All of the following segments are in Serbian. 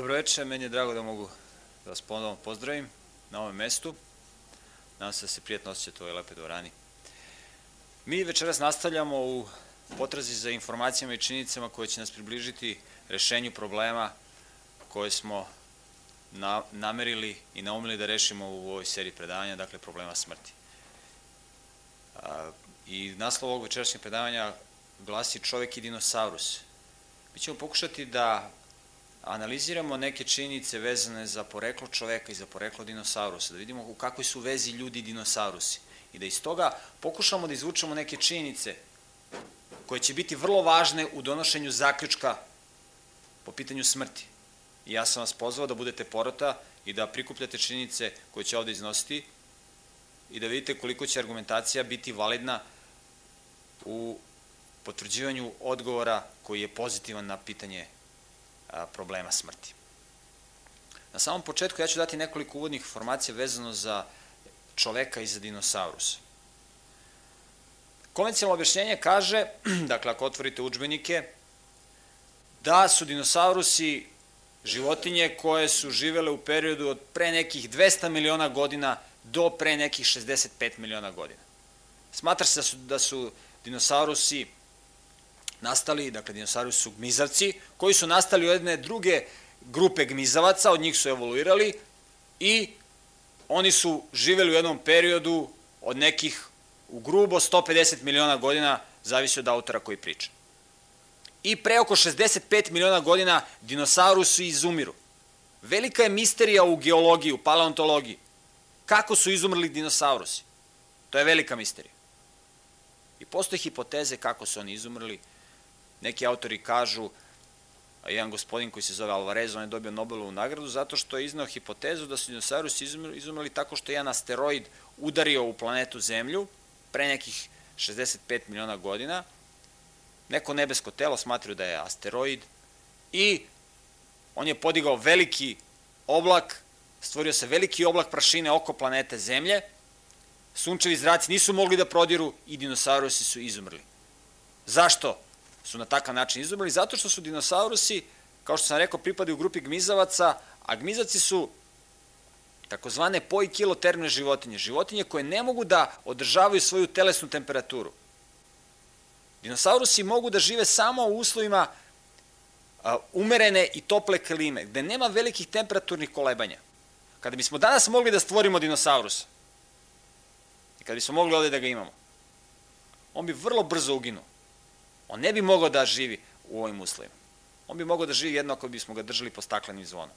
Dobro večer, meni je drago da mogu da vas ponovno pozdravim na ovom mestu. Nadam se da se prijetno osjećate u ovoj lepe dvorani. Mi večeras nastavljamo u potrazi za informacijama i činjenicama koje će nas približiti rešenju problema koje smo na, namerili i naumili da rešimo u ovoj seriji predavanja, dakle problema smrti. A, I naslov ovog večerašnjeg predavanja glasi čovek i dinosaurus. Mi ćemo pokušati da analiziramo neke činjenice vezane za poreklo čoveka i za poreklo dinosaurusa, da vidimo u kakvoj su vezi ljudi i dinosaurusi i da iz toga pokušamo da izvučemo neke činjenice koje će biti vrlo važne u donošenju zaključka po pitanju smrti. I ja sam vas pozvao da budete porota i da prikupljate činjenice koje će ovde iznositi i da vidite koliko će argumentacija biti validna u potvrđivanju odgovora koji je pozitivan na pitanje problema smrti. Na samom početku ja ću dati nekoliko uvodnih informacija vezano za čoveka i za dinosaurusa. Konvencionalno objašnjenje kaže, dakle ako otvorite učbenike, da su dinosaurusi životinje koje su živele u periodu od pre nekih 200 miliona godina do pre nekih 65 miliona godina. Smatra se da su, da su dinosaurusi nastali, dakle dinosaurusi su gmizavci, koji su nastali u jedne druge grupe gmizavaca, od njih su evoluirali i oni su živeli u jednom periodu od nekih u grubo 150 miliona godina, zavisi od autora koji priča. I pre oko 65 miliona godina dinosaurusi izumiru. Velika je misterija u geologiji, u paleontologiji. Kako su izumrli dinosaurusi? To je velika misterija. I postoje hipoteze kako su oni izumrli, Neki autori kažu, jedan gospodin koji se zove Alvarez, on je dobio Nobelovu nagradu zato što je iznao hipotezu da su dinosaurusi izumrli tako što je jedan asteroid udario u planetu Zemlju pre nekih 65 miliona godina. Neko nebesko telo smatraju da je asteroid i on je podigao veliki oblak, stvorio se veliki oblak prašine oko planete Zemlje, sunčevi zraci nisu mogli da prodiru i dinosaurusi su izumrli. Zašto? Su na takav način izumrli, zato što su dinosaurusi, kao što sam rekao, pripadaju grupi gmizavaca, a gmizavci su takozvane poikilotermne životinje, životinje koje ne mogu da održavaju svoju telesnu temperaturu. Dinosaurusi mogu da žive samo u uslovima umerene i tople klime, gde nema velikih temperaturnih kolebanja. Kada bismo danas mogli da stvorimo dinosaurusa, i kada bismo mogli ovde da ga imamo, on bi vrlo brzo uginuo. On ne bi mogao da živi u ovim uslovima. On bi mogao da živi jedno ako bismo ga držali po staklenim zvonom.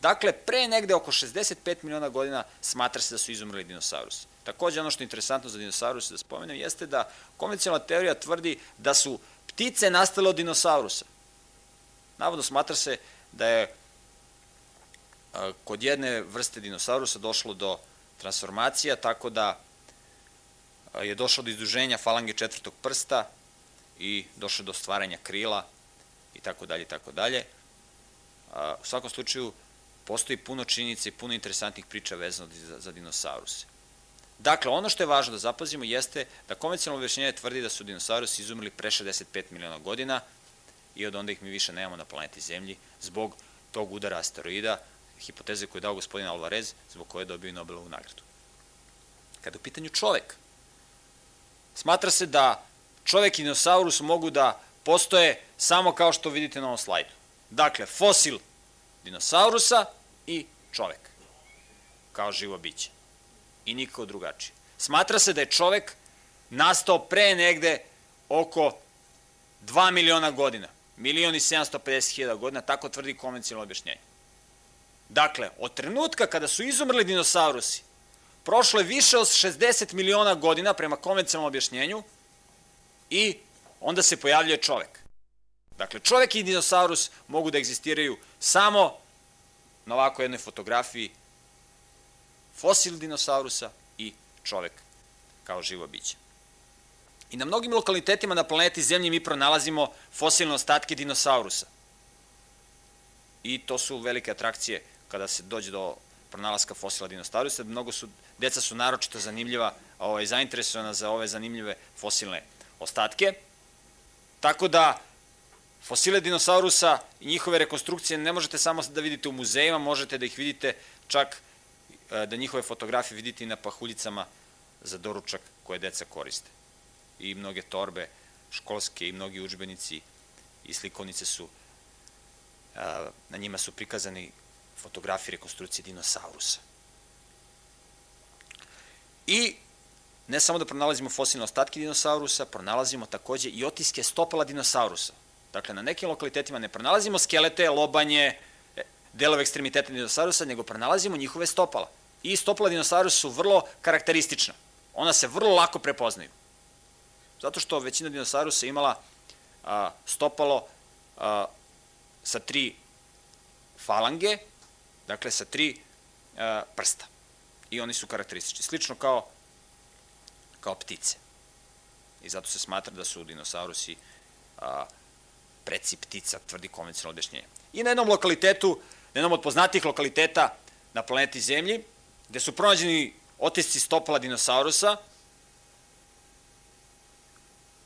Dakle, pre negde oko 65 miliona godina smatra se da su izumrli dinosaurusi. Takođe, ono što je interesantno za dinosauruse da spomenem jeste da konvencionalna teorija tvrdi da su ptice nastale od dinosaurusa. Navodno smatra se da je kod jedne vrste dinosaurusa došlo do transformacija, tako da je došlo do izduženja falange četvrtog prsta i došlo do stvaranja krila i tako dalje i tako dalje. U svakom slučaju postoji puno činjenica i puno interesantnih priča vezano za, za dinosauruse. Dakle, ono što je važno da zapazimo jeste da konvencionalno objašnjenje tvrdi da su dinosaurusi izumrli pre 65 miliona godina i od onda ih mi više nemamo na planeti Zemlji zbog tog udara asteroida, hipoteze koju je dao gospodin Alvarez, zbog koje je dobio Nobelovu nagradu. Kada je u pitanju čovek, Smatra se da čovek i dinosaurus mogu da postoje samo kao što vidite na ovom slajdu. Dakle, fosil dinosaurusa i čovek kao živo biće. I niko drugačije. Smatra se da je čovek nastao pre negde oko 2 miliona godina. Milion i 750 hiljada godina, tako tvrdi konvencionalno objašnjenje. Dakle, od trenutka kada su izumrli dinosaurusi prošlo je više od 60 miliona godina prema konvencionalnom objašnjenju i onda se pojavljuje čovek. Dakle, čovek i dinosaurus mogu da egzistiraju samo na ovako jednoj fotografiji fosil dinosaurusa i čovek kao živo biće. I na mnogim lokalitetima na planeti Zemlji mi pronalazimo fosilne ostatke dinosaurusa. I to su velike atrakcije kada se dođe do pronalaska fosila dinosaurusa. Mnogo su, deca su naročito zanimljiva, ovaj, zainteresovana za ove zanimljive fosilne ostatke. Tako da, Fosile dinosaurusa i njihove rekonstrukcije ne možete samo da vidite u muzejima, možete da ih vidite čak e, da njihove fotografije vidite i na pahuljicama za doručak koje deca koriste. I mnoge torbe školske i mnogi učbenici i slikovnice su, na njima su prikazani fotografije rekonstrukcije dinosaurusa. I ne samo da pronalazimo fosilne ostatke dinosaurusa, pronalazimo takođe i otiske stopala dinosaurusa. Dakle, na nekim lokalitetima ne pronalazimo skelete, lobanje, e, delove ekstremiteta dinosaurusa, nego pronalazimo njihove stopala. I stopala dinosaurusa su vrlo karakteristična. Ona se vrlo lako prepoznaju. Zato što većina dinosaurusa imala a, stopalo a, sa tri falange, dakle sa tri a, prsta. I oni su karakteristični. Slično kao, kao ptice. I zato se smatra da su dinosaurusi a, preci ptica, tvrdi konvencionalno objašnjenje. I na jednom lokalitetu, na jednom od poznatijih lokaliteta na planeti Zemlji, gde su pronađeni otisci stopala dinosaurusa,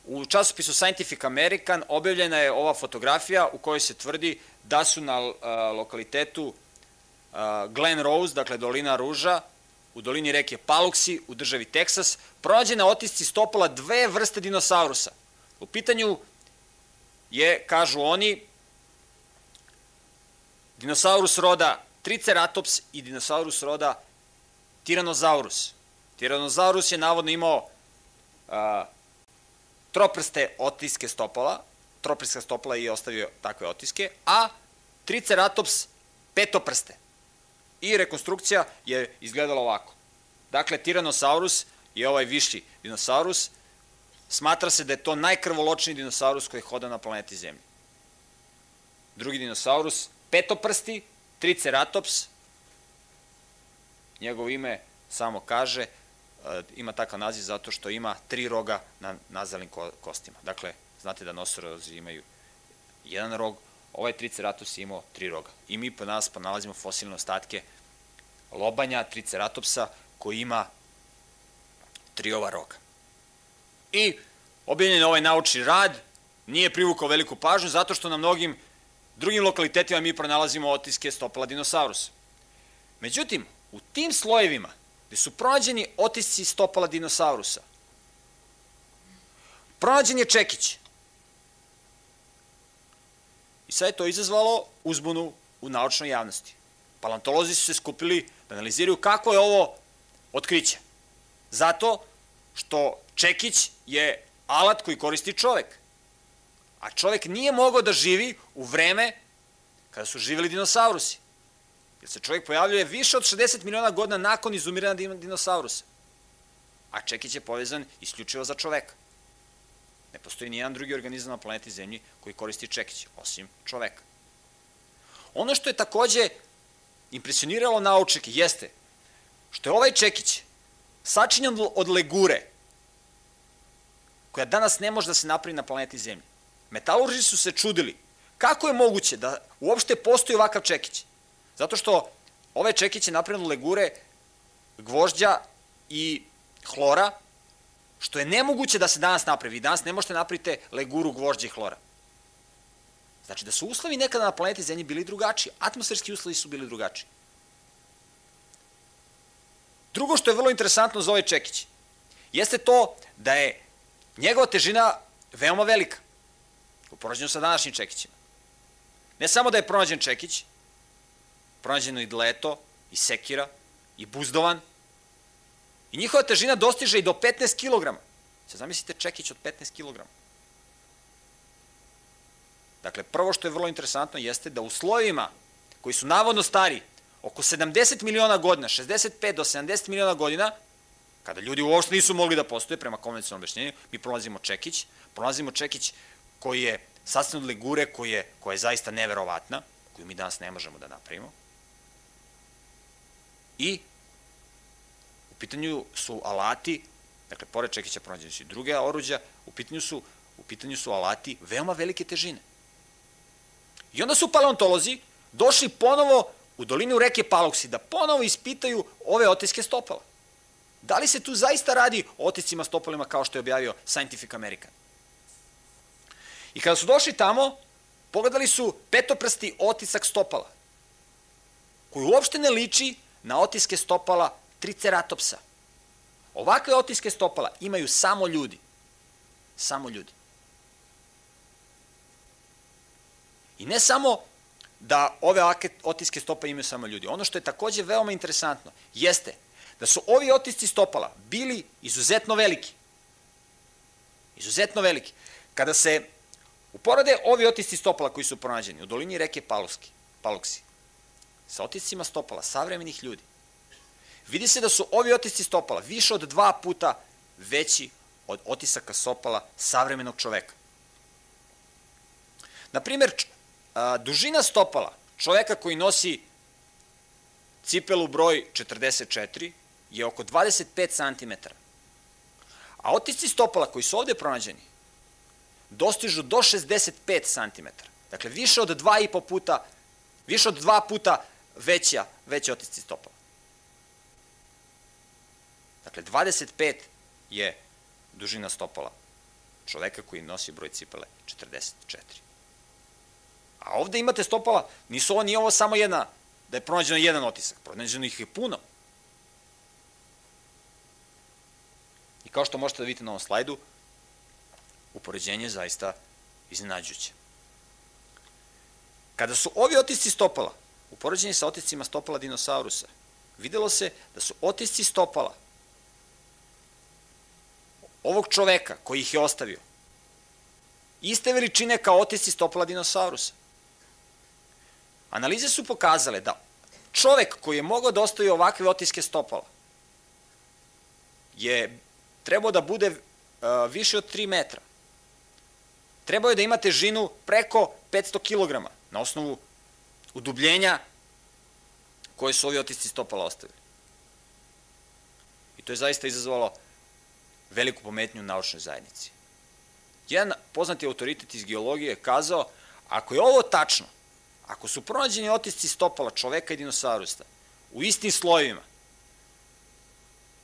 u časopisu Scientific American objavljena je ova fotografija u kojoj se tvrdi da su na lokalitetu Glen Rose, dakle dolina Ruža, u dolini reke Paluksi, u državi Teksas, pronađene otisci stopala dve vrste dinosaurusa. U pitanju je, kažu oni, dinosaurus roda Triceratops i dinosaurus roda Tyrannosaurus. Tyrannosaurus je navodno imao a, troprste otiske stopala, troprska stopala i ostavio takve otiske, a Triceratops petoprste. I rekonstrukcija je izgledala ovako. Dakle, Tyrannosaurus je ovaj viši dinosaurus, smatra se da je to najkrvoločniji dinosaurus koji hoda na planeti Zemlji. Drugi dinosaurus, petoprsti, Triceratops, njegovo ime samo kaže, e, ima takav naziv zato što ima tri roga na nazalnim kostima. Dakle, znate da nosorozi imaju jedan rog, ovaj Triceratops je imao tri roga. I mi po nas ponalazimo fosilne ostatke lobanja Triceratopsa koji ima tri ova roga. I objavljen ovaj naučni rad nije privukao veliku pažnju zato što na mnogim drugim lokalitetima mi pronalazimo otiske stopala dinosaurusa. Međutim, u tim slojevima gde su pronađeni otisci stopala dinosaurusa, pronađen je čekić. I sad je to izazvalo uzbunu u naučnoj javnosti. Palantolozi su se skupili da analiziraju kako je ovo otkriće. Zato što čekić je alat koji koristi čovek. A čovek nije mogao da živi u vreme kada su živeli dinosaurusi. Jer se čovjek pojavljuje više od 60 miliona godina nakon izumiranja dinosaurusa. A čekić je povezan isključivo za čoveka. Ne postoji ni jedan drugi organizam na planeti Zemlji koji koristi čekić, osim čoveka. Ono što je takođe impresioniralo naučnike jeste što je ovaj čekić sačinjen od legure, koja danas ne može da se napravi na planeti Zemlji. Metalurži su se čudili kako je moguće da uopšte postoji ovakav čekić. Zato što ove čekić je napravljeno legure gvožđa i hlora, što je nemoguće da se danas napravi. danas ne možete napraviti leguru gvožđa i hlora. Znači da su uslovi nekada na planeti Zemlji bili drugačiji. Atmosferski uslovi su bili drugačiji. Drugo što je vrlo interesantno za ovaj čekić, jeste to da je njegova težina veoma velika u porađenju sa današnjim čekićima. Ne samo da je pronađen čekić, pronađeno i dleto, i sekira, i buzdovan, i njihova težina dostiže i do 15 kg. Sad zamislite čekić od 15 kg. Dakle, prvo što je vrlo interesantno jeste da u slojevima koji su navodno stari oko 70 miliona godina, 65 do 70 miliona godina, kada ljudi uopšte nisu mogli da postoje prema konvencionalnom objašnjenju, mi prolazimo čekić, prolazimo čekić koji je sastavljen od legure, koji je, koja je zaista neverovatna, koju mi danas ne možemo da napravimo. I pitanju su alati, dakle, pored čekića pronađeni su i druge oruđa, u pitanju su, u pitanju su alati veoma velike težine. I onda su paleontolozi došli ponovo u dolinu reke Paluksi da ponovo ispitaju ove otiske stopala. Da li se tu zaista radi o otiscima stopalima kao što je objavio Scientific American? I kada su došli tamo, Pogledali su petoprsti otisak stopala, koji uopšte ne liči na otiske stopala triceratopsa. Ovakve otiske stopala imaju samo ljudi. Samo ljudi. I ne samo da ove otiske stopala imaju samo ljudi. Ono što je takođe veoma interesantno jeste da su ovi otisci stopala bili izuzetno veliki. Izuzetno veliki. Kada se uporade ovi otisci stopala koji su pronađeni u dolini reke Palovski, Paloksi sa otiscima stopala savremenih ljudi, vidi se da su ovi otisci stopala više od dva puta veći od otisaka stopala savremenog čoveka. Na primer, dužina stopala čoveka koji nosi cipelu broj 44 je oko 25 cm. A otisci stopala koji su ovde pronađeni dostižu do 65 cm. Dakle, više od dva i po puta, više od dva puta veća, veće otisci stopala. Dakle, 25 je dužina stopala čoveka koji nosi broj cipele 44. A ovde imate stopala, nisu ovo, nije ovo samo jedna, da je pronađeno jedan otisak, pronađeno ih je puno. I kao što možete da vidite na ovom slajdu, upoređenje je zaista iznenađujuće. Kada su ovi otisci stopala, upoređeni sa otiscima stopala dinosaurusa, videlo se da su otisci stopala ovog čoveka koji ih je ostavio iste veličine kao otisci stopala dinosaurusa. Analize su pokazale da čovek koji je mogao da ostavi ovakve otiske stopala je trebao da bude uh, više od 3 metra. Trebao je da ima težinu preko 500 kg na osnovu udubljenja koje su ovi otisci stopala ostavili. I to je zaista izazvalo veliku pometnju u naučnoj zajednici. Jedan poznati autoritet iz geologije je kazao, ako je ovo tačno, Ako su pronađeni otisci stopala čoveka i dinosaurusta u istim slojevima,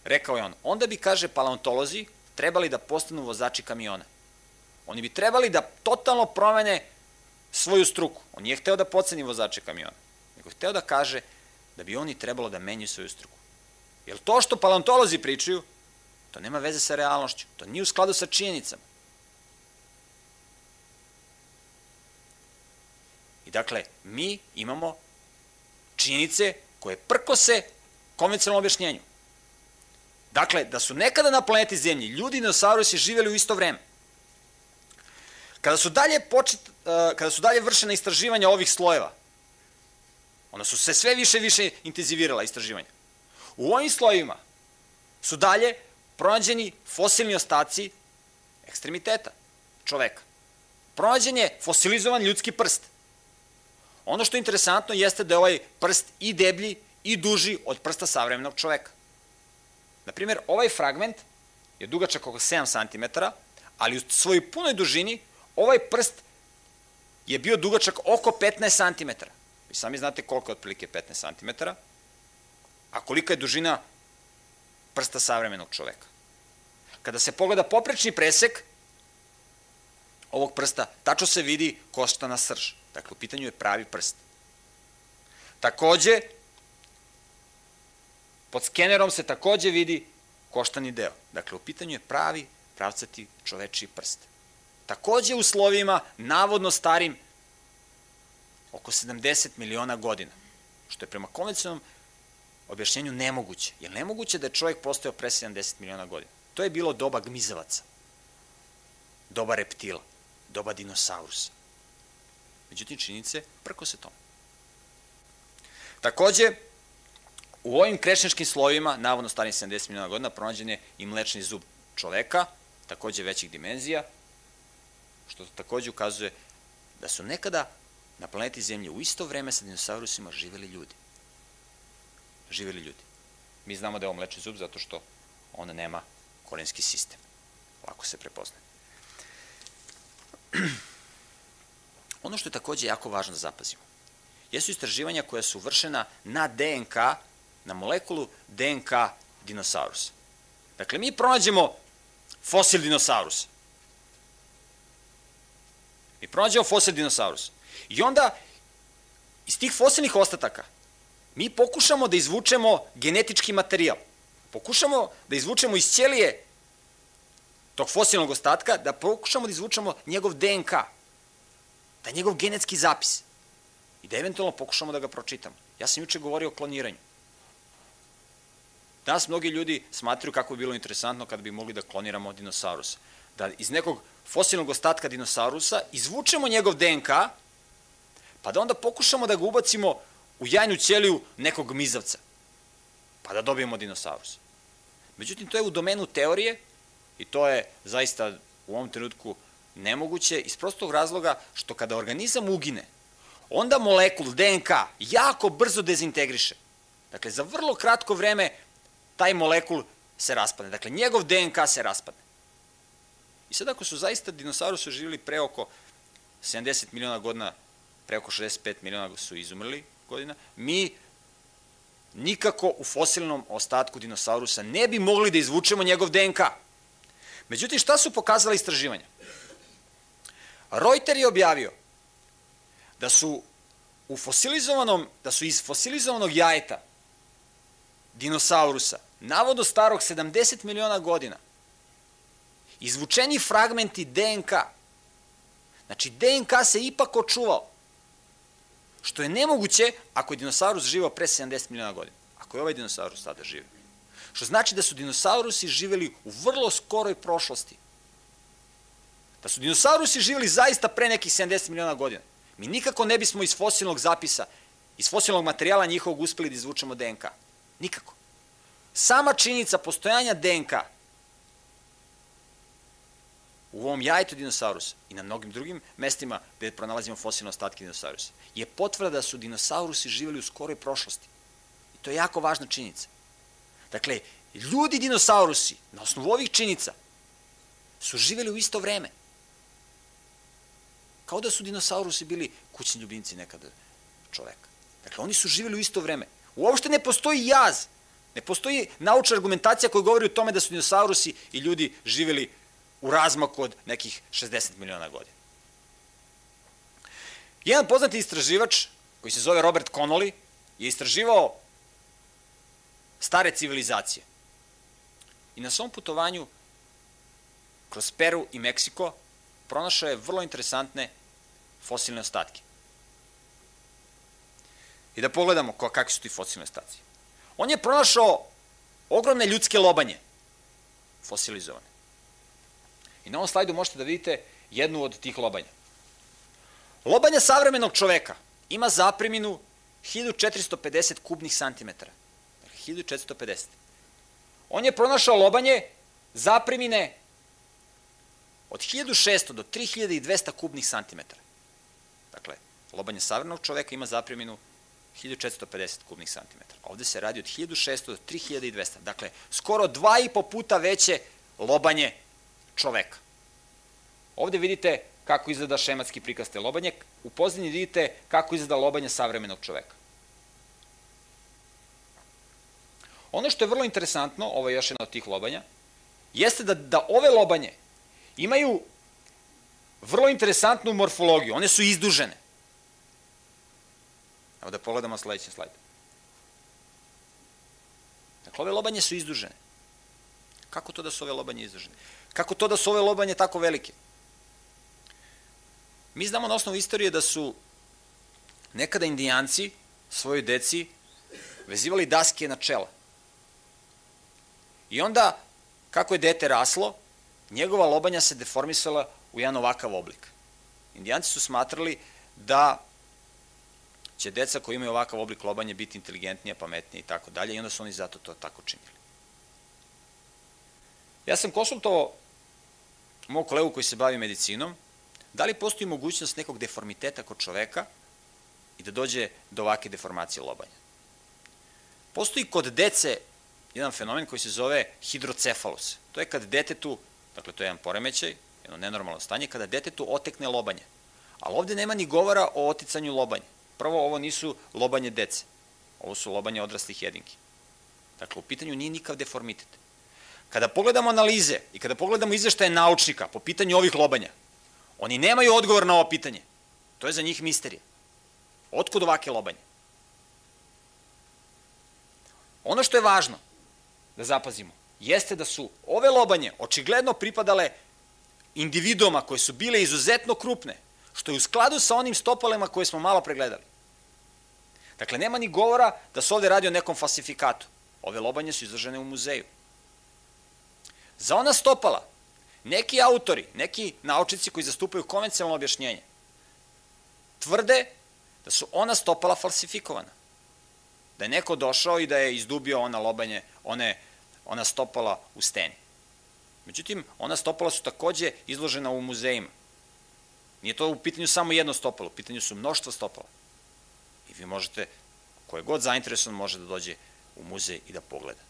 rekao je on, onda bi, kaže paleontolozi, trebali da postanu vozači kamiona. Oni bi trebali da totalno promene svoju struku. On nije hteo da poceni vozače kamiona, nego hteo da kaže da bi oni trebalo da menju svoju struku. Jer to što paleontolozi pričaju, to nema veze sa realnošću, to nije u skladu sa činjenicama. I dakle, mi imamo činjenice koje prkose konvencionalnom objašnjenju. Dakle, da su nekada na planeti Zemlji ljudi i dinosaurusi živjeli u isto vreme. Kada su dalje, počet, uh, kada su dalje vršene istraživanja ovih slojeva, ona su se sve više i više intenzivirala istraživanja. U ovim slojevima su dalje pronađeni fosilni ostaci ekstremiteta čoveka. Pronađen je fosilizovan ljudski prst. Ono što je interesantno jeste da je ovaj prst i deblji i duži od prsta savremenog čoveka. Naprimjer, ovaj fragment je dugačak oko 7 cm, ali u svojoj punoj dužini ovaj prst je bio dugačak oko 15 cm. Vi sami znate koliko je otprilike 15 cm, a kolika je dužina prsta savremenog čoveka. Kada se pogleda poprečni presek ovog prsta, tačno se vidi koštana srž. Dakle, u pitanju je pravi prst. Takođe, pod skenerom se takođe vidi koštani deo. Dakle, u pitanju je pravi pravcati čovečiji prst. Takođe u slovima, navodno starim, oko 70 miliona godina, što je prema konvencionalnom objašnjenju nemoguće. Je nemoguće da je čovjek postao pre 70 miliona godina? To je bilo doba gmizavaca, doba reptila, doba dinosaurusa. Međutim, činjenice prko se tome. Takođe, u ovim krešničkim slovima, navodno starim 70 miliona godina, pronađen je i mlečni zub čoveka, takođe većih dimenzija, što takođe ukazuje da su nekada na planeti Zemlje u isto vreme sa dinosaurusima živeli ljudi. Živeli ljudi. Mi znamo da je ovo mlečni zub zato što on nema korenski sistem. Lako se prepoznaje. Ono što je takođe jako važno da zapazimo, jesu istraživanja koja su vršena na DNK, na molekulu DNK dinosaurusa. Dakle, mi pronađemo fosil dinosaurusa. Mi pronađemo fosil dinosaurusa. I onda, iz tih fosilnih ostataka, mi pokušamo da izvučemo genetički materijal. Pokušamo da izvučemo iz ćelije tog fosilnog ostatka, da pokušamo da izvučemo njegov DNK, da je njegov genetski zapis i da eventualno pokušamo da ga pročitamo. Ja sam juče govorio o kloniranju. Danas mnogi ljudi smatruju kako bi bilo interesantno kada bi mogli da kloniramo dinosaurusa. Da iz nekog fosilnog ostatka dinosaurusa izvučemo njegov DNK, pa da onda pokušamo da ga ubacimo u jajnu ćeliju nekog mizavca, pa da dobijemo dinosaurus. Međutim, to je u domenu teorije i to je zaista u ovom trenutku nemoguće iz prostog razloga što kada organizam ugine, onda molekul DNK jako brzo dezintegriše. Dakle, za vrlo kratko vreme taj molekul se raspadne. Dakle, njegov DNK se raspadne. I sad ako su zaista dinosaurusi živjeli pre oko 70 miliona godina, pre oko 65 miliona su izumrli godina, mi nikako u fosilnom ostatku dinosaurusa ne bi mogli da izvučemo njegov DNK. Međutim, šta su pokazala istraživanja? Reuter je objavio da su u fosilizovanom, da su iz fosilizovanog jajeta dinosaurusa, navodno starog 70 miliona godina, izvučeni fragmenti DNK. Znači, DNK se ipak očuvao. Što je nemoguće ako je dinosaurus živao pre 70 miliona godina. Ako je ovaj dinosaurus tada živi. Što znači da su dinosaurusi živeli u vrlo skoroj prošlosti. Da su dinosaurusi živeli zaista pre nekih 70 miliona godina. Mi nikako ne bismo iz fosilnog zapisa, iz fosilnog materijala njihovog uspeli da izvučemo DNK. Nikako. Sama činjenica postojanja DNK u ovom jajetu dinosaurusa i na mnogim drugim mestima gde pronalazimo fosilne ostatke dinosaurusa je potvrda da su dinosaurusi živjeli u skoroj prošlosti. I to je jako važna činjenica. Dakle, ljudi dinosaurusi, na osnovu ovih činjenica, su živjeli u isto vreme. Kao da su dinosaurusi bili kućni ljubimci nekada čoveka. Dakle, oni su živjeli u isto vreme. Uopšte ne postoji jaz. Ne postoji naučna argumentacija koja govori o tome da su dinosaurusi i ljudi živjeli u razmaku od nekih 60 miliona godina. Jedan poznati istraživač, koji se zove Robert Connolly, je istraživao stare civilizacije. I na svom putovanju kroz Peru i Meksiko pronašao je vrlo interesantne fosilne ostatke. I da pogledamo kakvi su ti fosilne ostaci. On je pronašao ogromne ljudske lobanje, fosilizovane. I na ovom slajdu možete da vidite jednu od tih lobanja. Lobanja savremenog čoveka ima zapreminu 1450 kubnih santimetara. 1450. On je pronašao lobanje zapremine od 1600 do 3200 kubnih santimetara. Dakle, lobanje savremenog čoveka ima zapreminu 1450 kubnih santimetara. Ovde se radi od 1600 do 3200. Dakle, skoro dva i po puta veće lobanje čoveka. Ovde vidite kako izgleda šematski prikaz te lobanje. U pozadini vidite kako izgleda lobanje savremenog čoveka. Ono što je vrlo interesantno, ovo je još jedna od tih lobanja, jeste da, da ove lobanje imaju vrlo interesantnu morfologiju. One su izdužene. Evo da pogledamo sledeći slajd. Dakle, ove lobanje su izdužene. Kako to da su ove lobanje izdužene? Kako to da su ove lobanje tako velike? Mi znamo na osnovu istorije da su nekada indijanci svojoj deci vezivali daske na čela. I onda, kako je dete raslo, njegova lobanja se deformisala u jedan ovakav oblik. Indijanci su smatrali da će deca koji imaju ovakav oblik lobanje biti inteligentnije, pametnije i tako dalje i onda su oni zato to tako činili. Ja sam konsultovao mog kolegu koji se bavi medicinom, da li postoji mogućnost nekog deformiteta kod čoveka i da dođe do ovake deformacije lobanja. Postoji kod dece jedan fenomen koji se zove hidrocefalus. To je kad detetu, dakle to je jedan poremećaj, jedno nenormalno stanje, kada detetu otekne lobanje. Ali ovde nema ni govora o oticanju lobanja. Prvo, ovo nisu lobanje dece. Ovo su lobanje odraslih jedinki. Dakle, u pitanju nije nikav deformitet. Kada pogledamo analize i kada pogledamo izveštaje naučnika po pitanju ovih lobanja, oni nemaju odgovor na ovo pitanje. To je za njih misterija. Otkud ovake lobanje? Ono što je važno da zapazimo jeste da su ove lobanje očigledno pripadale individuama koje su bile izuzetno krupne, što je u skladu sa onim stopalima koje smo malo pregledali. Dakle, nema ni govora da se ovde radi o nekom falsifikatu. Ove lobanje su izložene u muzeju. Za ona stopala, neki autori, neki naučici koji zastupaju konvencionalno objašnjenje, tvrde da su ona stopala falsifikovana. Da je neko došao i da je izdubio ona lobanje, one, ona stopala u steni. Međutim, ona stopala su takođe izložena u muzejima. Nije to u pitanju samo jedno stopalo, u pitanju su mnoštvo stopala. I vi možete, koje god zainteresovan može da dođe u muzej i da pogleda.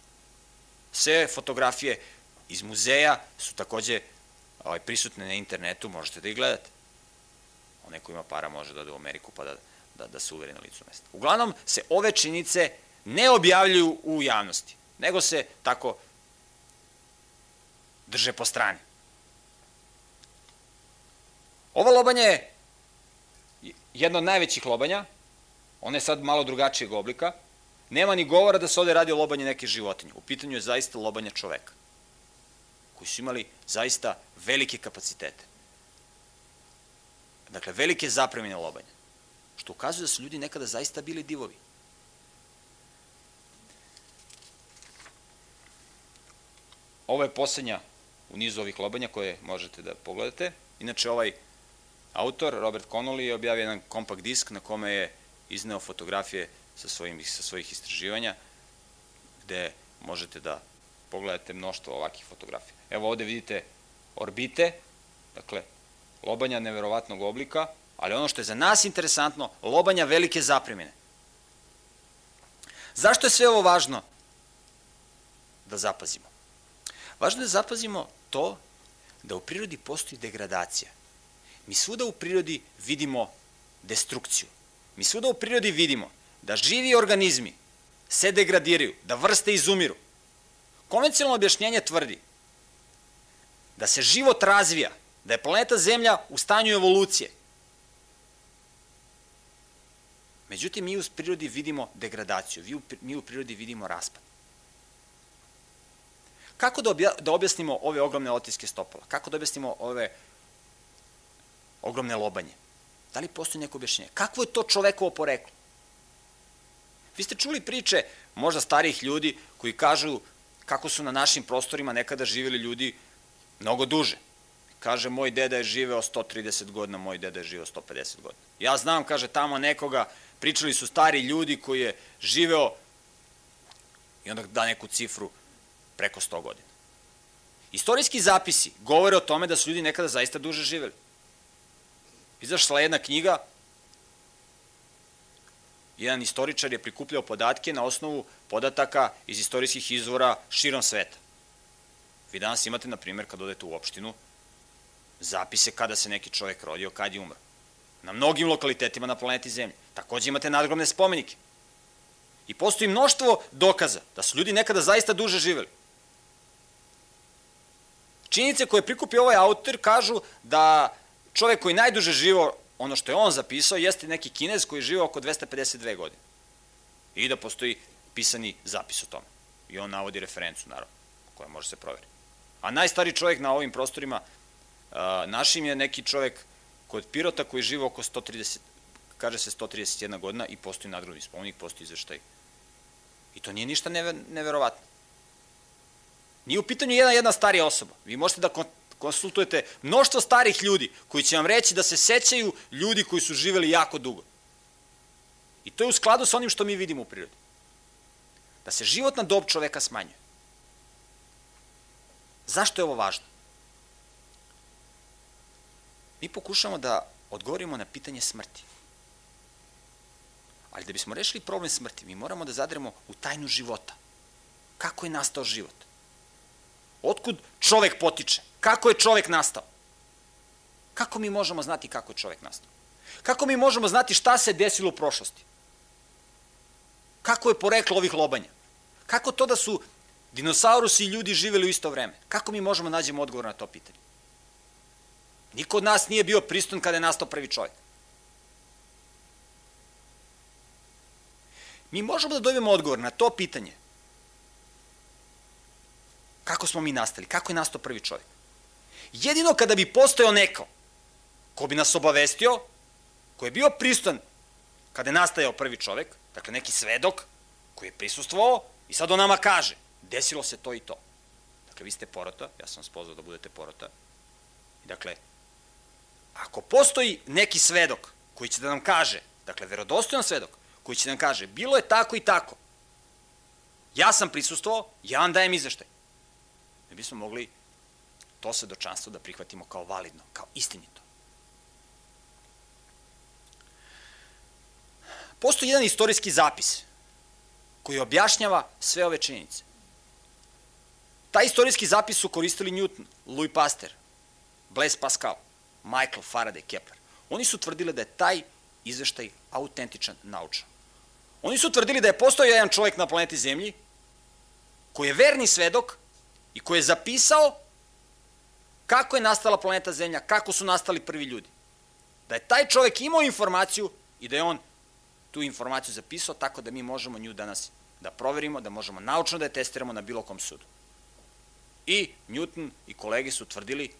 Sve fotografije iz muzeja su takođe ovaj, prisutne na internetu, možete da ih gledate. Onaj ko ima para može da ode u Ameriku pa da, da, da se uveri na licu mesta. Uglavnom se ove činice ne objavljuju u javnosti, nego se tako drže po strani. Ova lobanja je jedna od najvećih lobanja, ona je sad malo drugačijeg oblika, nema ni govora da se ovde radi o lobanju neke životinje. U pitanju je zaista lobanja čoveka, koji su imali zaista velike kapacitete. Dakle, velike zapremine lobanja, što ukazuje da su ljudi nekada zaista bili divovi. Ovo je poslednja u nizu ovih lobanja koje možete da pogledate. Inače, ovaj autor, Robert Connolly, je objavio jedan kompakt disk na kome je izneo fotografije sa, svojim, sa svojih istraživanja, gde možete da pogledate mnoštvo ovakih fotografija. Evo ovde vidite orbite, dakle, lobanja neverovatnog oblika, ali ono što je za nas interesantno, lobanja velike zapremine. Zašto je sve ovo važno da zapazimo? Važno je da zapazimo to da u prirodi postoji degradacija. Mi svuda u prirodi vidimo destrukciju. Mi svuda u prirodi vidimo da živi organizmi se degradiraju, da vrste izumiru. Konvencionalno objašnjenje tvrdi da se život razvija, da je planeta Zemlja u stanju evolucije. Međutim, mi u prirodi vidimo degradaciju, mi u prirodi vidimo raspad. Kako da, da objasnimo ove ogromne otiske stopala? Kako da objasnimo ove ogromne lobanje? Da li postoji neko objašnjenje? Kakvo je to čovekovo poreklo? Vi ste čuli priče možda starijih ljudi koji kažu kako su na našim prostorima nekada živjeli ljudi mnogo duže. Kaže, moj deda je živeo 130 godina, moj deda je živeo 150 godina. Ja znam, kaže, tamo nekoga, pričali su stari ljudi koji je živeo i onda da neku cifru preko 100 godina. Istorijski zapisi govore o tome da su ljudi nekada zaista duže živeli. Izašla jedna knjiga, jedan istoričar je prikupljao podatke na osnovu podataka iz istorijskih izvora širom sveta. Vi danas imate, na primjer, kad odete u opštinu, zapise kada se neki čovek rodio, kad je umro. Na mnogim lokalitetima na planeti Zemlje. Takođe imate nadgrobne spomenike. I postoji mnoštvo dokaza da su ljudi nekada zaista duže živeli. Činjenice koje prikupio ovaj autor kažu da čovek koji najduže živo, ono što je on zapisao, jeste neki kinez koji je oko 252 godine. I da postoji pisani zapis o tome. I on navodi referencu, naravno, koja može se proveriti. A najstariji čovjek na ovim prostorima našim je neki čovjek kod Pirota koji živo oko 130, kaže se 131 godina i postoji nadgrobni spomenik, postoji izveštaj. I to nije ništa neverovatno. Nije u pitanju jedna jedna starija osoba. Vi možete da konsultujete mnoštvo starih ljudi koji će vam reći da se sećaju ljudi koji su živeli jako dugo. I to je u skladu sa onim što mi vidimo u prirodi. Da se životna dob čoveka smanjuje. Zašto je ovo važno? Mi pokušamo da odgovorimo na pitanje smrti. Ali da bismo rešili problem smrti, mi moramo da zadremo u tajnu života. Kako je nastao život? Otkud čovek potiče? Kako je čovek nastao? Kako mi možemo znati kako je čovek nastao? Kako mi možemo znati šta se desilo u prošlosti? Kako je poreklo ovih lobanja? Kako to da su Dinosaurusi i ljudi živeli u isto vreme. Kako mi možemo nađemo odgovor na to pitanje? Niko od nas nije bio pristun kada je nastao prvi čovjek. Mi možemo da dobijemo odgovor na to pitanje. Kako smo mi nastali? Kako je nastao prvi čovjek? Jedino kada bi postojao neko ko bi nas obavestio, ko je bio pristan kada je nastajao prvi čovjek, dakle neki svedok koji je prisustvovao i sad on nama kaže – desilo se to i to. Dakle, vi ste porota, ja sam vas pozvao da budete porota. Dakle, ako postoji neki svedok koji će da nam kaže, dakle, verodostojan svedok, koji će da nam kaže, bilo je tako i tako, ja sam prisustvovao, ja vam dajem izveštaj. Mi bismo mogli to svedočanstvo da prihvatimo kao validno, kao istinito. Postoji jedan istorijski zapis koji objašnjava sve ove činjenice. Taj istorijski zapis su koristili Newton, Louis Pasteur, Blaise Pascal, Michael Faraday, Kepler. Oni su tvrdili da je taj izveštaj autentičan naučan. Oni su tvrdili da je postojao jedan čovjek na planeti Zemlji koji je verni svedok i koji je zapisao kako je nastala planeta Zemlja, kako su nastali prvi ljudi. Da je taj čovjek imao informaciju i da je on tu informaciju zapisao tako da mi možemo nju danas da proverimo, da možemo naučno da je testiramo na bilo kom sudu. I Newton i kolege su tvrdili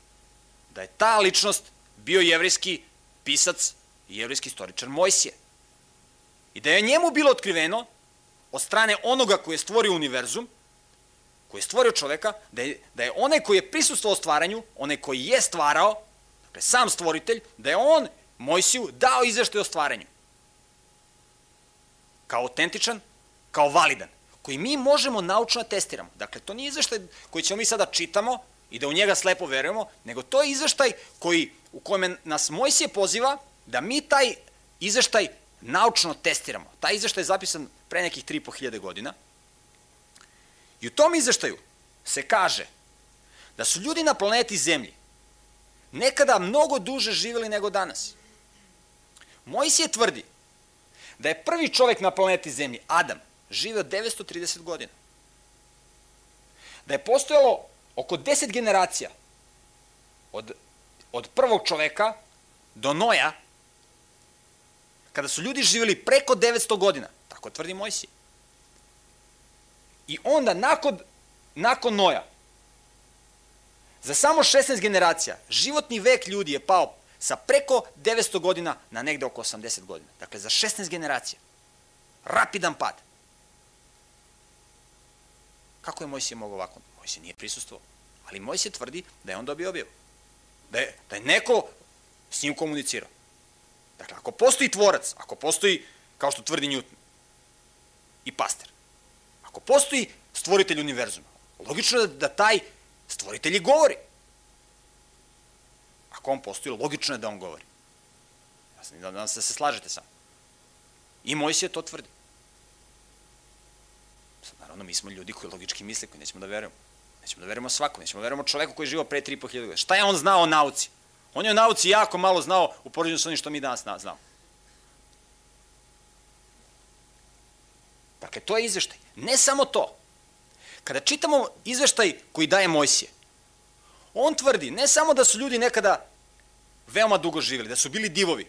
da je ta ličnost bio jevrijski pisac i jevrijski istoričar Mojsije. I da je njemu bilo otkriveno od strane onoga koji je stvorio univerzum, koji je stvorio čoveka, da je, da je onaj koji je prisustuo stvaranju, onaj koji je stvarao, dakle sam stvoritelj, da je on Mojsiju dao izveštaj o stvaranju kao autentičan, kao validan, koji mi možemo naučno da testiramo. Dakle, to nije izveštaj koji ćemo mi sada čitamo i da u njega slepo verujemo, nego to je izveštaj koji, u kojem nas Mojsije poziva da mi taj izveštaj naučno testiramo. Taj izveštaj je zapisan pre nekih 3.500 godina. I u tom izveštaju se kaže da su ljudi na planeti Zemlji nekada mnogo duže živeli nego danas. Mojsije tvrdi da je prvi čovek na planeti Zemlji, Adam, živeo 930 godina. Da je postojalo oko 10 generacija od, od prvog čoveka do Noja, kada su ljudi živjeli preko 900 godina, tako tvrdi Mojsije. I onda, nakon, nakon Noja, za samo 16 generacija, životni vek ljudi je pao sa preko 900 godina na negde oko 80 godina. Dakle, za 16 generacija. Rapidan pad. Kako je Mojsije mogao ovako? Mojsije nije prisustuo. Ali Mojsije tvrdi da je on dobio objavu. Da je, da je neko s njim komunicirao. Dakle, ako postoji tvorac, ako postoji, kao što tvrdi Newton i Paster, ako postoji stvoritelj univerzuma, logično je da, da taj stvoritelj i govori. Ako on postoji, logično je da on govori. Ja sam da, da se, slažete sam. I Mojsije to tvrdi. Sad, naravno, mi smo ljudi koji logički misle, koji nećemo da verujemo. Nećemo da verujemo svakom, nećemo da verujemo čoveku koji je živo pre 3.500 godina. Šta je on znao o nauci? On je o nauci jako malo znao u poređenju sa onim što mi danas znamo. Dakle, to je izveštaj. Ne samo to. Kada čitamo izveštaj koji daje Mojsije, on tvrdi ne samo da su ljudi nekada veoma dugo živeli, da su bili divovi,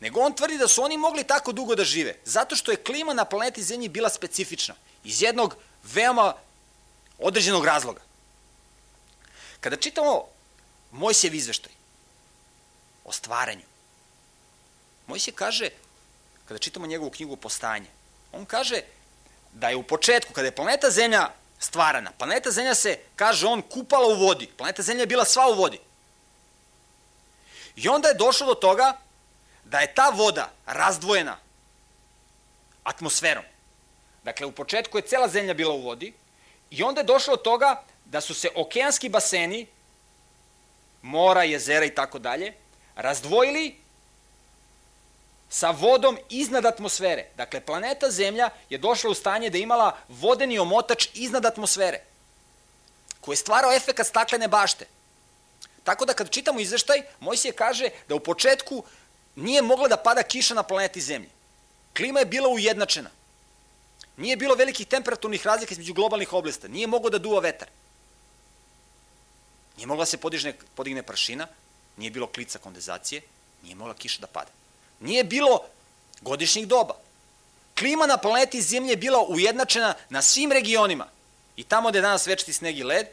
nego on tvrdi da su oni mogli tako dugo da žive, zato što je klima na planeti Zemlji bila specifična, iz jednog veoma određenog razloga. Kada čitamo Mojsijev izveštaj o stvaranju, Mojsije kaže, kada čitamo njegovu knjigu Postanje, on kaže da je u početku, kada je planeta Zemlja stvarana, planeta Zemlja se, kaže on, kupala u vodi. Planeta Zemlja je bila sva u vodi. I onda je došlo do toga da je ta voda razdvojena atmosferom. Dakle, u početku je cela zemlja bila u vodi i onda je došlo do toga da su se okeanski baseni, mora, jezera i tako dalje, razdvojili sa vodom iznad atmosfere. Dakle, planeta Zemlja je došla u stanje da imala vodeni omotač iznad atmosfere, koji je stvarao efekat staklene bašte. Tako da kad čitamo izveštaj, Mojsije kaže da u početku nije mogla da pada kiša na planeti Zemlji. Klima je bila ujednačena. Nije bilo velikih temperaturnih razlika između globalnih oblasta. Nije mogao da duva vetar. Nije mogla da se podigne, podigne pršina, nije bilo klica kondenzacije, nije mogla kiša da pada. Nije bilo godišnjih doba. klima na planeti Zemlje je bila ujednačena na svim regionima. I tamo gde je danas večiti sneg i led,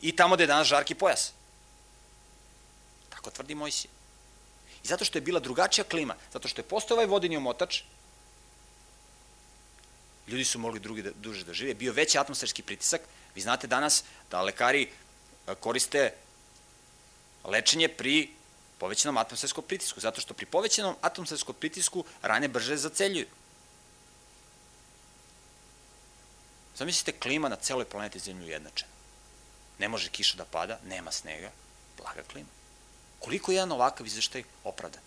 i tamo gde je danas žarki pojas. Tako tvrdi Mojsije. I zato što je bila drugačija klima, zato što je postao ovaj vodeni omotač, ljudi su mogli drugi da, duže da žive, bio veći atmosferski pritisak. Vi znate danas da lekari e, koriste lečenje pri povećanom atmosferskom pritisku, zato što pri povećanom atmosferskom pritisku rane brže zaceljuju. Zamislite klima na celoj planeti Zemlju jednačena. Ne može kiša da pada, nema snega, blaga klima. Koliko je jedan ovakav izveštaj opravdan?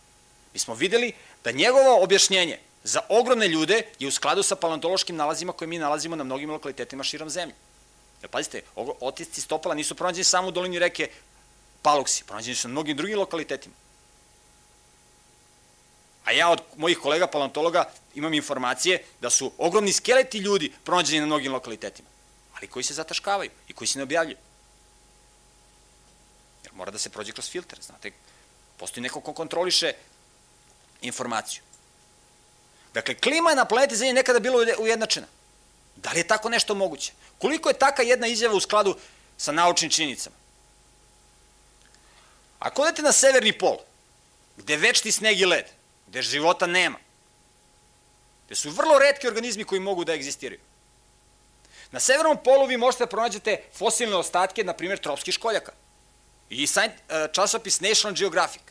Mi smo videli da njegovo objašnjenje za ogromne ljude je u skladu sa paleontološkim nalazima koje mi nalazimo na mnogim lokalitetima širom zemlje. Jer pazite, otisci stopala nisu pronađeni samo u dolini reke Paluksi, pronađeni su na mnogim drugim lokalitetima. A ja od mojih kolega paleontologa imam informacije da su ogromni skeleti ljudi pronađeni na mnogim lokalitetima, ali koji se zataškavaju i koji se ne objavljuju. Mora da se prođe kroz filter, znate, postoji neko ko kontroliše informaciju. Dakle, klima je na planeti Zemlji nekada bila ujednačena. Da li je tako nešto moguće? Koliko je taka jedna izjava u skladu sa naučnim činjenicama? Ako odete na severni pol, gde večti sneg i led, gde života nema, gde su vrlo redki organizmi koji mogu da egzistiraju, na severnom polu vi možete da pronađete fosilne ostatke, na primjer, tropskih školjaka. I e, časopis National Geographic,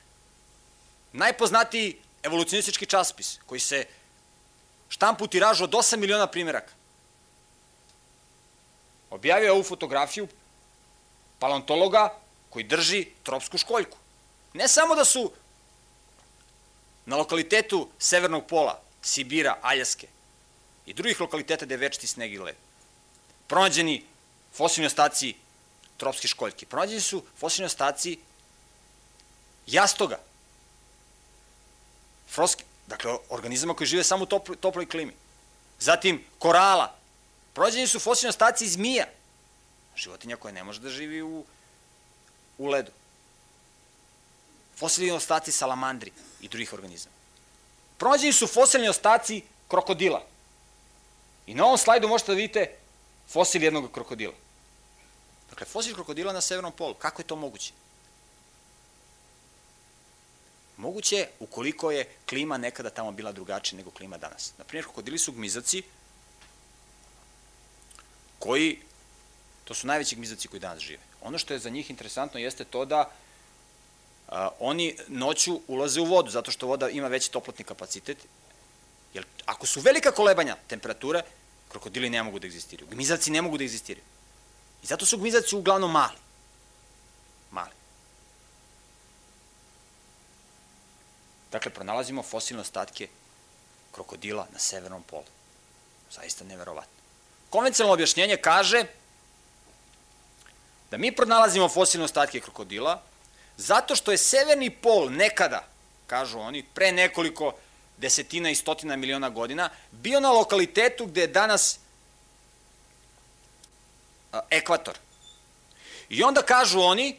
najpoznatiji evolucionistički časopis, koji se štampu tiražu od 8 miliona primjeraka. Objavio je ovu fotografiju paleontologa koji drži tropsku školjku. Ne samo da su na lokalitetu severnog pola, Sibira, Aljaske i drugih lokaliteta gde je večiti sneg i led, pronađeni fosilni ostaci tropske školjke. Pronađeni su fosilni ostaci jastoga, froski, dakle organizama koji žive samo u toploj, toploj klimi. Zatim korala. Pronađeni su fosilni ostaci zmija, životinja koja ne može da živi u u ledu. Fosilni ostaci salamandri i drugih organizama. Pronađeni su fosilni ostaci krokodila. I na ovom slajdu možete da vidite fosil jednog krokodila. Dakle, fosil krokodila na severnom polu. Kako je to moguće? Moguće je ukoliko je klima nekada tamo bila drugačija nego klima danas. Naprimjer, krokodili su gmizaci koji, to su najveći gmizaci koji danas žive. Ono što je za njih interesantno jeste to da a, oni noću ulaze u vodu, zato što voda ima veći toplotni kapacitet. Jer ako su velika kolebanja temperature, krokodili ne mogu da egzistiraju. Gmizaci ne mogu da egzistiraju. I zato su gmizaci uglavnom mali. Mali. Dakle, pronalazimo fosilne ostatke krokodila na severnom polu. Zaista neverovatno. Konvencionalno objašnjenje kaže da mi pronalazimo fosilne ostatke krokodila zato što je severni pol nekada, kažu oni, pre nekoliko desetina i stotina miliona godina, bio na lokalitetu gde je danas ekvator. I onda kažu oni,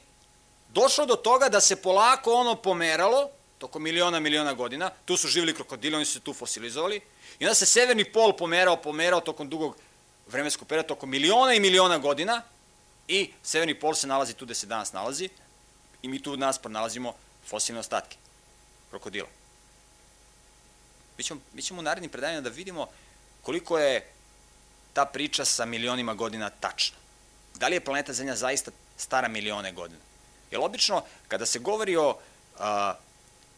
došlo do toga da se polako ono pomeralo, toko miliona, miliona godina, tu su živili krokodili, oni su se tu fosilizovali, i onda se severni pol pomerao, pomerao tokom dugog vremenskog perioda, tokom miliona i miliona godina, I severni pol se nalazi tu gde se danas nalazi i mi tu nas pronalazimo fosilne ostatke krokodila. Mi ćemo, mi ćemo u narednim predanjima da vidimo koliko je ta priča sa milionima godina tačna. Da li je planeta Zemlja zaista stara milione godina? Jer obično, kada se govori o a,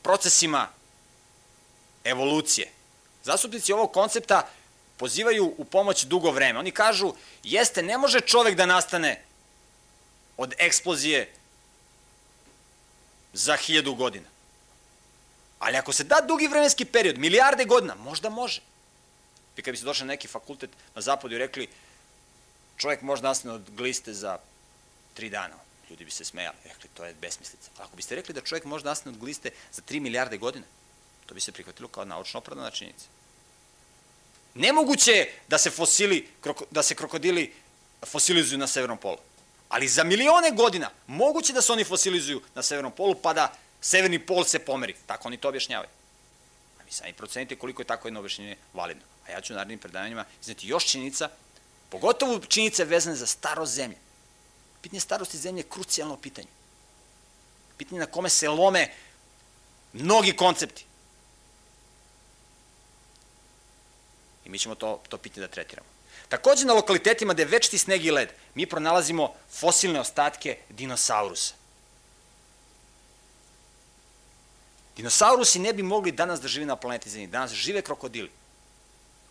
procesima evolucije, zastupnici ovog koncepta pozivaju u pomoć dugo vreme. Oni kažu, jeste, ne može čovek da nastane od eksplozije za hiljadu godina. Ali ako se da dugi vremenski period, milijarde godina, možda može. Vi kad biste došli na neki fakultet na zapadu i rekli čovjek može nastane od gliste za tri dana, ljudi bi se smejali, rekli to je besmislica. Ako biste rekli da čovjek može nastane od gliste za tri milijarde godina, to bi se prihvatilo kao naučno opravdana činjenica. Nemoguće je da se fosili, da se krokodili fosilizuju na severnom polu. Ali za milione godina moguće da se oni fosilizuju na severnom polu, pa da severni pol se pomeri. Tako oni to objašnjavaju. A vi sami procenite koliko je tako jedno objašnjenje validno. A ja ću u narednim predavanjima izneti još činjenica, pogotovo činjenice vezane za starost zemlje. Pitanje starosti zemlje je krucijalno pitanje. Pitanje na kome se lome mnogi koncepti. I mi ćemo to, to pitanje da tretiramo. Takođe na lokalitetima gde je večiti sneg i led, mi pronalazimo fosilne ostatke dinosaurusa. Dinosaurusi ne bi mogli danas da žive na planeti Zemlji. Danas žive krokodili.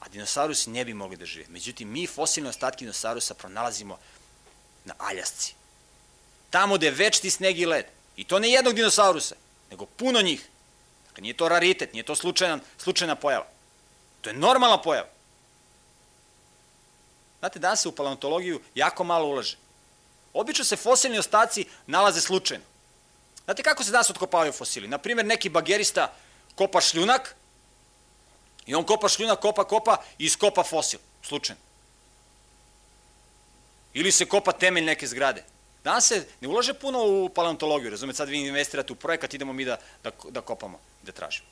A dinosaurusi ne bi mogli da žive. Međutim, mi fosilne ostatke dinosaurusa pronalazimo na Aljasci. Tamo gde je večiti sneg i led. I to ne jednog dinosaurusa, nego puno njih. Dakle, nije to raritet, nije to slučajna, slučajna pojava. To je normalna pojava. Znate, danas se u paleontologiju jako malo ulaže. Obično se fosilni ostaci nalaze slučajno. Znate kako se danas otkopavaju fosili? Naprimer, neki bagerista kopa šljunak i on kopa šljunak, kopa, kopa i iskopa fosil, slučajno. Ili se kopa temelj neke zgrade. Danas se ne ulaže puno u paleontologiju, razumete, sad vi investirate u projekat, idemo mi da, da, da kopamo da tražimo.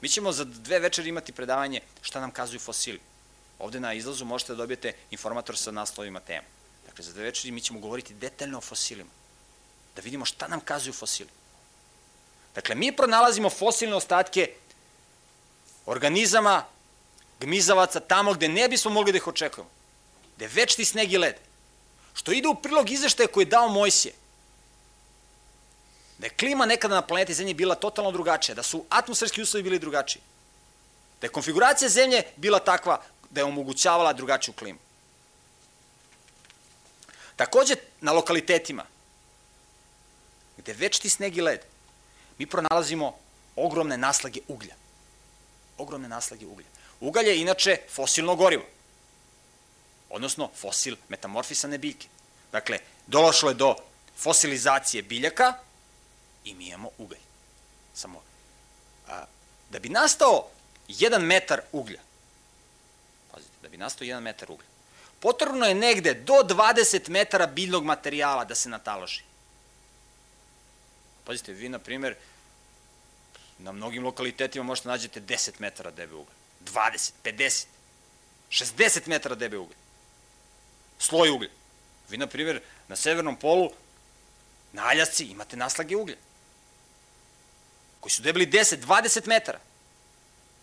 Mi ćemo za dve večeri imati predavanje šta nam kazuju fosili. Ovde na izlazu možete da dobijete informator sa naslovima tema. Dakle, za dve večeri mi ćemo govoriti detaljno o fosilima. Da vidimo šta nam kazuju fosili. Dakle, mi pronalazimo fosilne ostatke organizama, gmizavaca, tamo gde ne bismo mogli da ih očekujemo. Gde je večni sneg i led. Što ide u prilog izveštaja koji je dao Mojsije. Da je klima nekada na planeti Zemlji bila totalno drugačija, da su atmosferski uslovi bili drugačiji. Da je konfiguracija Zemlje bila takva da je omogućavala drugačiju klimu. Takođe, na lokalitetima, gde večiti sneg i led, mi pronalazimo ogromne naslage uglja. Ogromne naslage uglja. Ugalj je inače fosilno gorivo, odnosno fosil metamorfisane biljke. Dakle, dološlo je do fosilizacije biljaka i mi imamo ugalj. Samo, a, da bi nastao jedan metar uglja, da bi nastao 1 metar uglja. Potrebno je negde do 20 metara biljnog materijala da se nataloži. Pazite, vi, na primer, na mnogim lokalitetima možete nađete 10 metara debe uglja. 20, 50, 60 metara debe uglja. Sloj uglja. Vi, na primer, na severnom polu, na Aljasci, imate naslage uglja. Koji su debeli 10, 20 metara.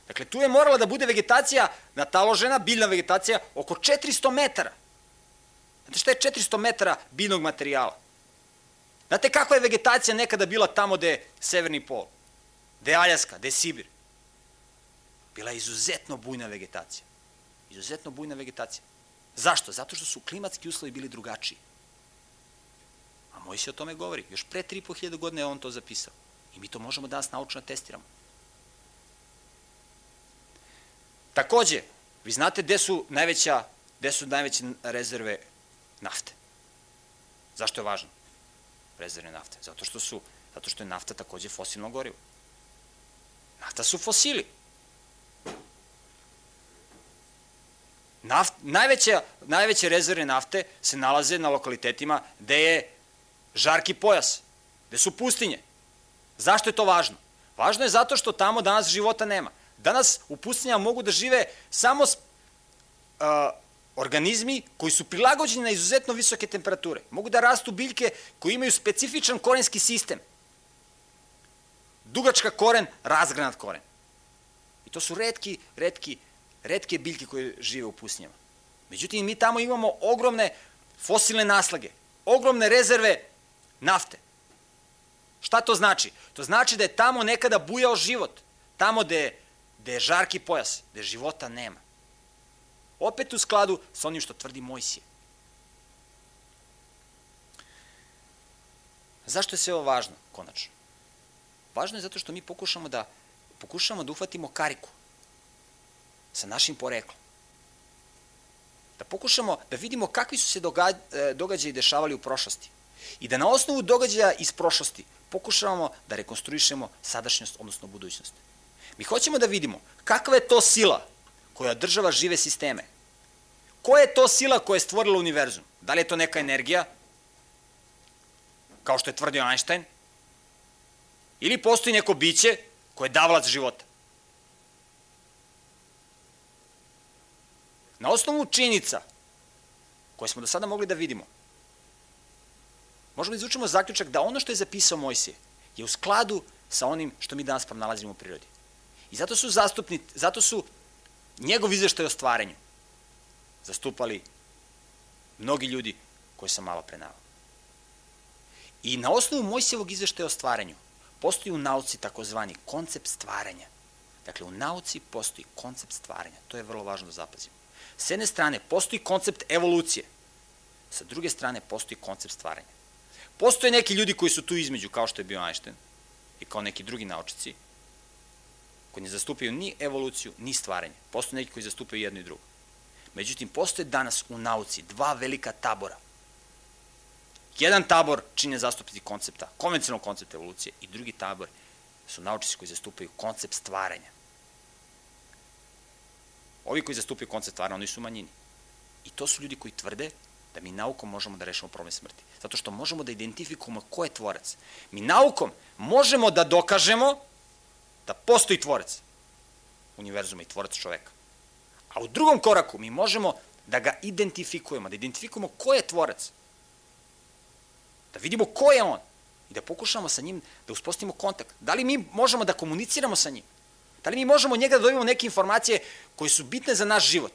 Dakle, tu je morala da bude vegetacija nataložena, biljna vegetacija, oko 400 metara. Znate šta je 400 metara biljnog materijala? Znate kako je vegetacija nekada bila tamo gde je severni pol? Gde je Aljaska, gde je Sibir? Bila je izuzetno bujna vegetacija. Izuzetno bujna vegetacija. Zašto? Zato što su klimatski uslovi bili drugačiji. A moj se o tome govori. Još pre 3.500 godine je on to zapisao. I mi to možemo danas naučno da testiramo. Takođe, vi znate gde su najveća, gde su najveće rezerve nafte. Zašto je važno? Rezerve nafte. Zato što su, zato što je nafta takođe fosilno gorivo. Nafta su fosili. Naft, najveće, najveće rezerve nafte se nalaze na lokalitetima gde je žarki pojas, gde su pustinje. Zašto je to važno? Važno je zato što tamo danas života nema. Danas u pustinjama mogu da žive samo uh, organizmi koji su prilagođeni na izuzetno visoke temperature. Mogu da rastu biljke koji imaju specifičan korenski sistem. Dugačka koren, razgranat koren. I to su redki, redki, redke biljke koje žive u pustinjama. Međutim, mi tamo imamo ogromne fosilne naslage, ogromne rezerve nafte. Šta to znači? To znači da je tamo nekada bujao život. Tamo gde gde je žarki pojas, gde života nema. Opet u skladu sa onim što tvrdi Mojsije. Zašto je sve ovo važno, konačno? Važno je zato što mi pokušamo da, pokušamo da uhvatimo kariku sa našim poreklom. Da pokušamo da vidimo kakvi su se e, događaji dešavali u prošlosti. I da na osnovu događaja iz prošlosti pokušavamo da rekonstruišemo sadašnjost, odnosno budućnost. Mi hoćemo da vidimo kakva je to sila koja država žive sisteme. Koja je to sila koja je stvorila univerzum? Da li je to neka energija, kao što je tvrdio Einstein, Ili postoji neko biće koje je davlac života. Na osnovu činjenica koje smo do sada mogli da vidimo, možemo da izvučimo zaključak da ono što je zapisao Mojsije je u skladu sa onim što mi danas pronalazimo u prirodi. I zato su zastupni, zato su njegov izveštaj o stvaranju zastupali mnogi ljudi koje sam malo pre. I na osnovu Mojsijevog izveštaja o stvaranju postoji u nauci takozvani koncept stvaranja. Dakle, u nauci postoji koncept stvaranja. To je vrlo važno da zapazimo. S jedne strane, postoji koncept evolucije. Sa druge strane, postoji koncept stvaranja. Postoje neki ljudi koji su tu između, kao što je bio Einstein i kao neki drugi naučici, koji ne zastupaju ni evoluciju, ni stvaranje. Postoje neki koji zastupaju jedno i drugo. Međutim, postoje danas u nauci dva velika tabora. Jedan tabor čine zastupnici koncepta, konvencionalnog koncepta evolucije i drugi tabor su naučnici koji zastupaju koncept stvaranja. Ovi koji zastupaju koncept stvaranja, oni su manjini. I to su ljudi koji tvrde da mi naukom možemo da rešimo problem smrti. Zato što možemo da identifikujemo ko je tvorac. Mi naukom možemo da dokažemo da postoji tvorac univerzuma i tvorac čoveka. A u drugom koraku mi možemo da ga identifikujemo, da identifikujemo ko je tvorac. Da vidimo ko je on i da pokušamo sa njim da uspostavimo kontakt. Da li mi možemo da komuniciramo sa njim? Da li mi možemo njega da dobijemo neke informacije koje su bitne za naš život?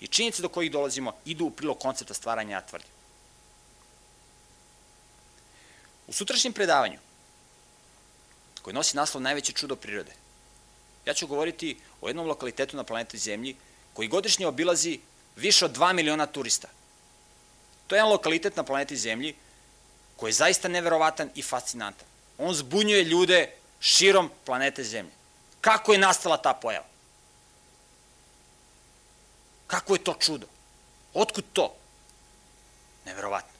I činjenice do kojih dolazimo idu u prilog koncepta stvaranja, ja. U sutrašnjem predavanju, koji nosi naslov Najveće čudo prirode, ja ću govoriti o jednom lokalitetu na planeti Zemlji koji godišnje obilazi više od 2 miliona turista. To je jedan lokalitet na planeti Zemlji koji je zaista neverovatan i fascinantan. On zbunjuje ljude širom planete Zemlje. Kako je nastala ta pojava? Kako je to čudo? Otkud to? Neverovatno.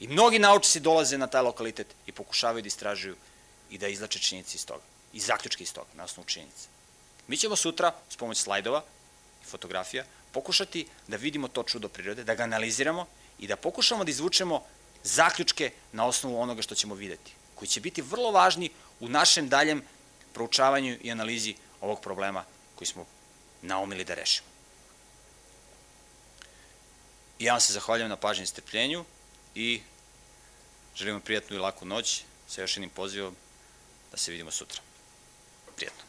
I mnogi naučnici dolaze na taj lokalitet i pokušavaju da istražuju i da izlače činjenice iz toga. I zaključke iz toga, na osnovu činjenice. Mi ćemo sutra, s pomoć slajdova i fotografija, pokušati da vidimo to čudo prirode, da ga analiziramo i da pokušamo da izvučemo zaključke na osnovu onoga što ćemo videti, koji će biti vrlo važni u našem daljem proučavanju i analizi ovog problema koji smo naumili da rešimo. I ja vam se zahvaljujem na pažnji i strpljenju i želim vam prijatnu i laku noć sa još jednim pozivom da se vidimo sutra. Prijatno.